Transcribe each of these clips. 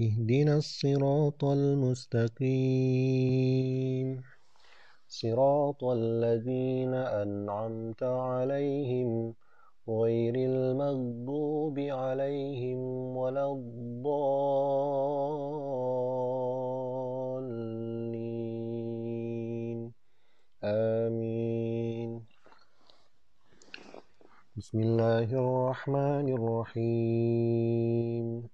اهدنا الصراط المستقيم. صراط الذين أنعمت عليهم غير المغضوب عليهم ولا الضالين. آمين. بسم الله الرحمن الرحيم.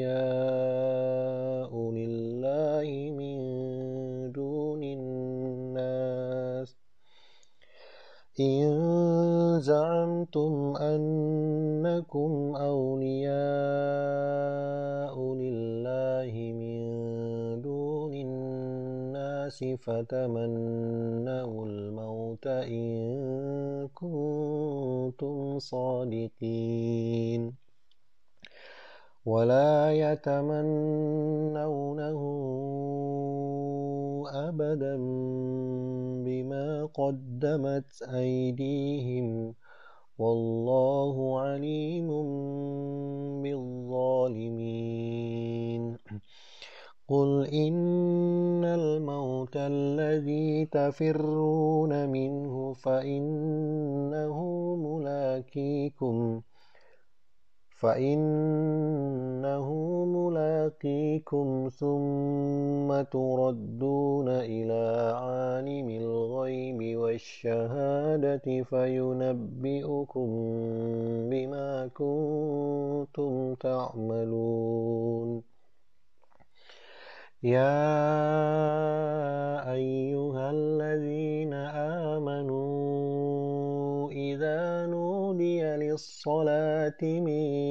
إن زعمتم أنكم أولياء لله من دون الناس فتمنوا الموت إن كنتم صادقين ولا يتمنونه أبدا قدمت أيديهم والله عليم بالظالمين. قل إن الموت الذي تفرون منه فإنه ملاكيكم. فإنه ملاقيكم ثم تردون إلى عالم الغيب والشهادة فينبئكم بما كنتم تعملون. يا أيها الذين آمنوا إذا نودي للصلاة من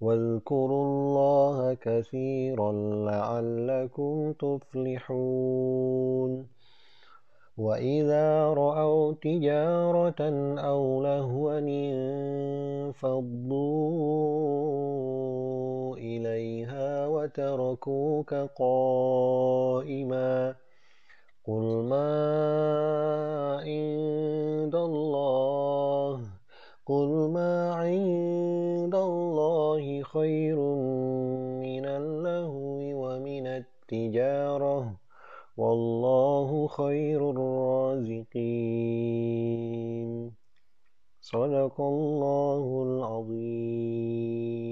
واذكروا الله كثيرا لعلكم تفلحون. وإذا رأوا تجارة أو لهوا انفضوا إليها وتركوك قائما. قل ما عند التجارة والله خير الرازقين. صدق الله العظيم.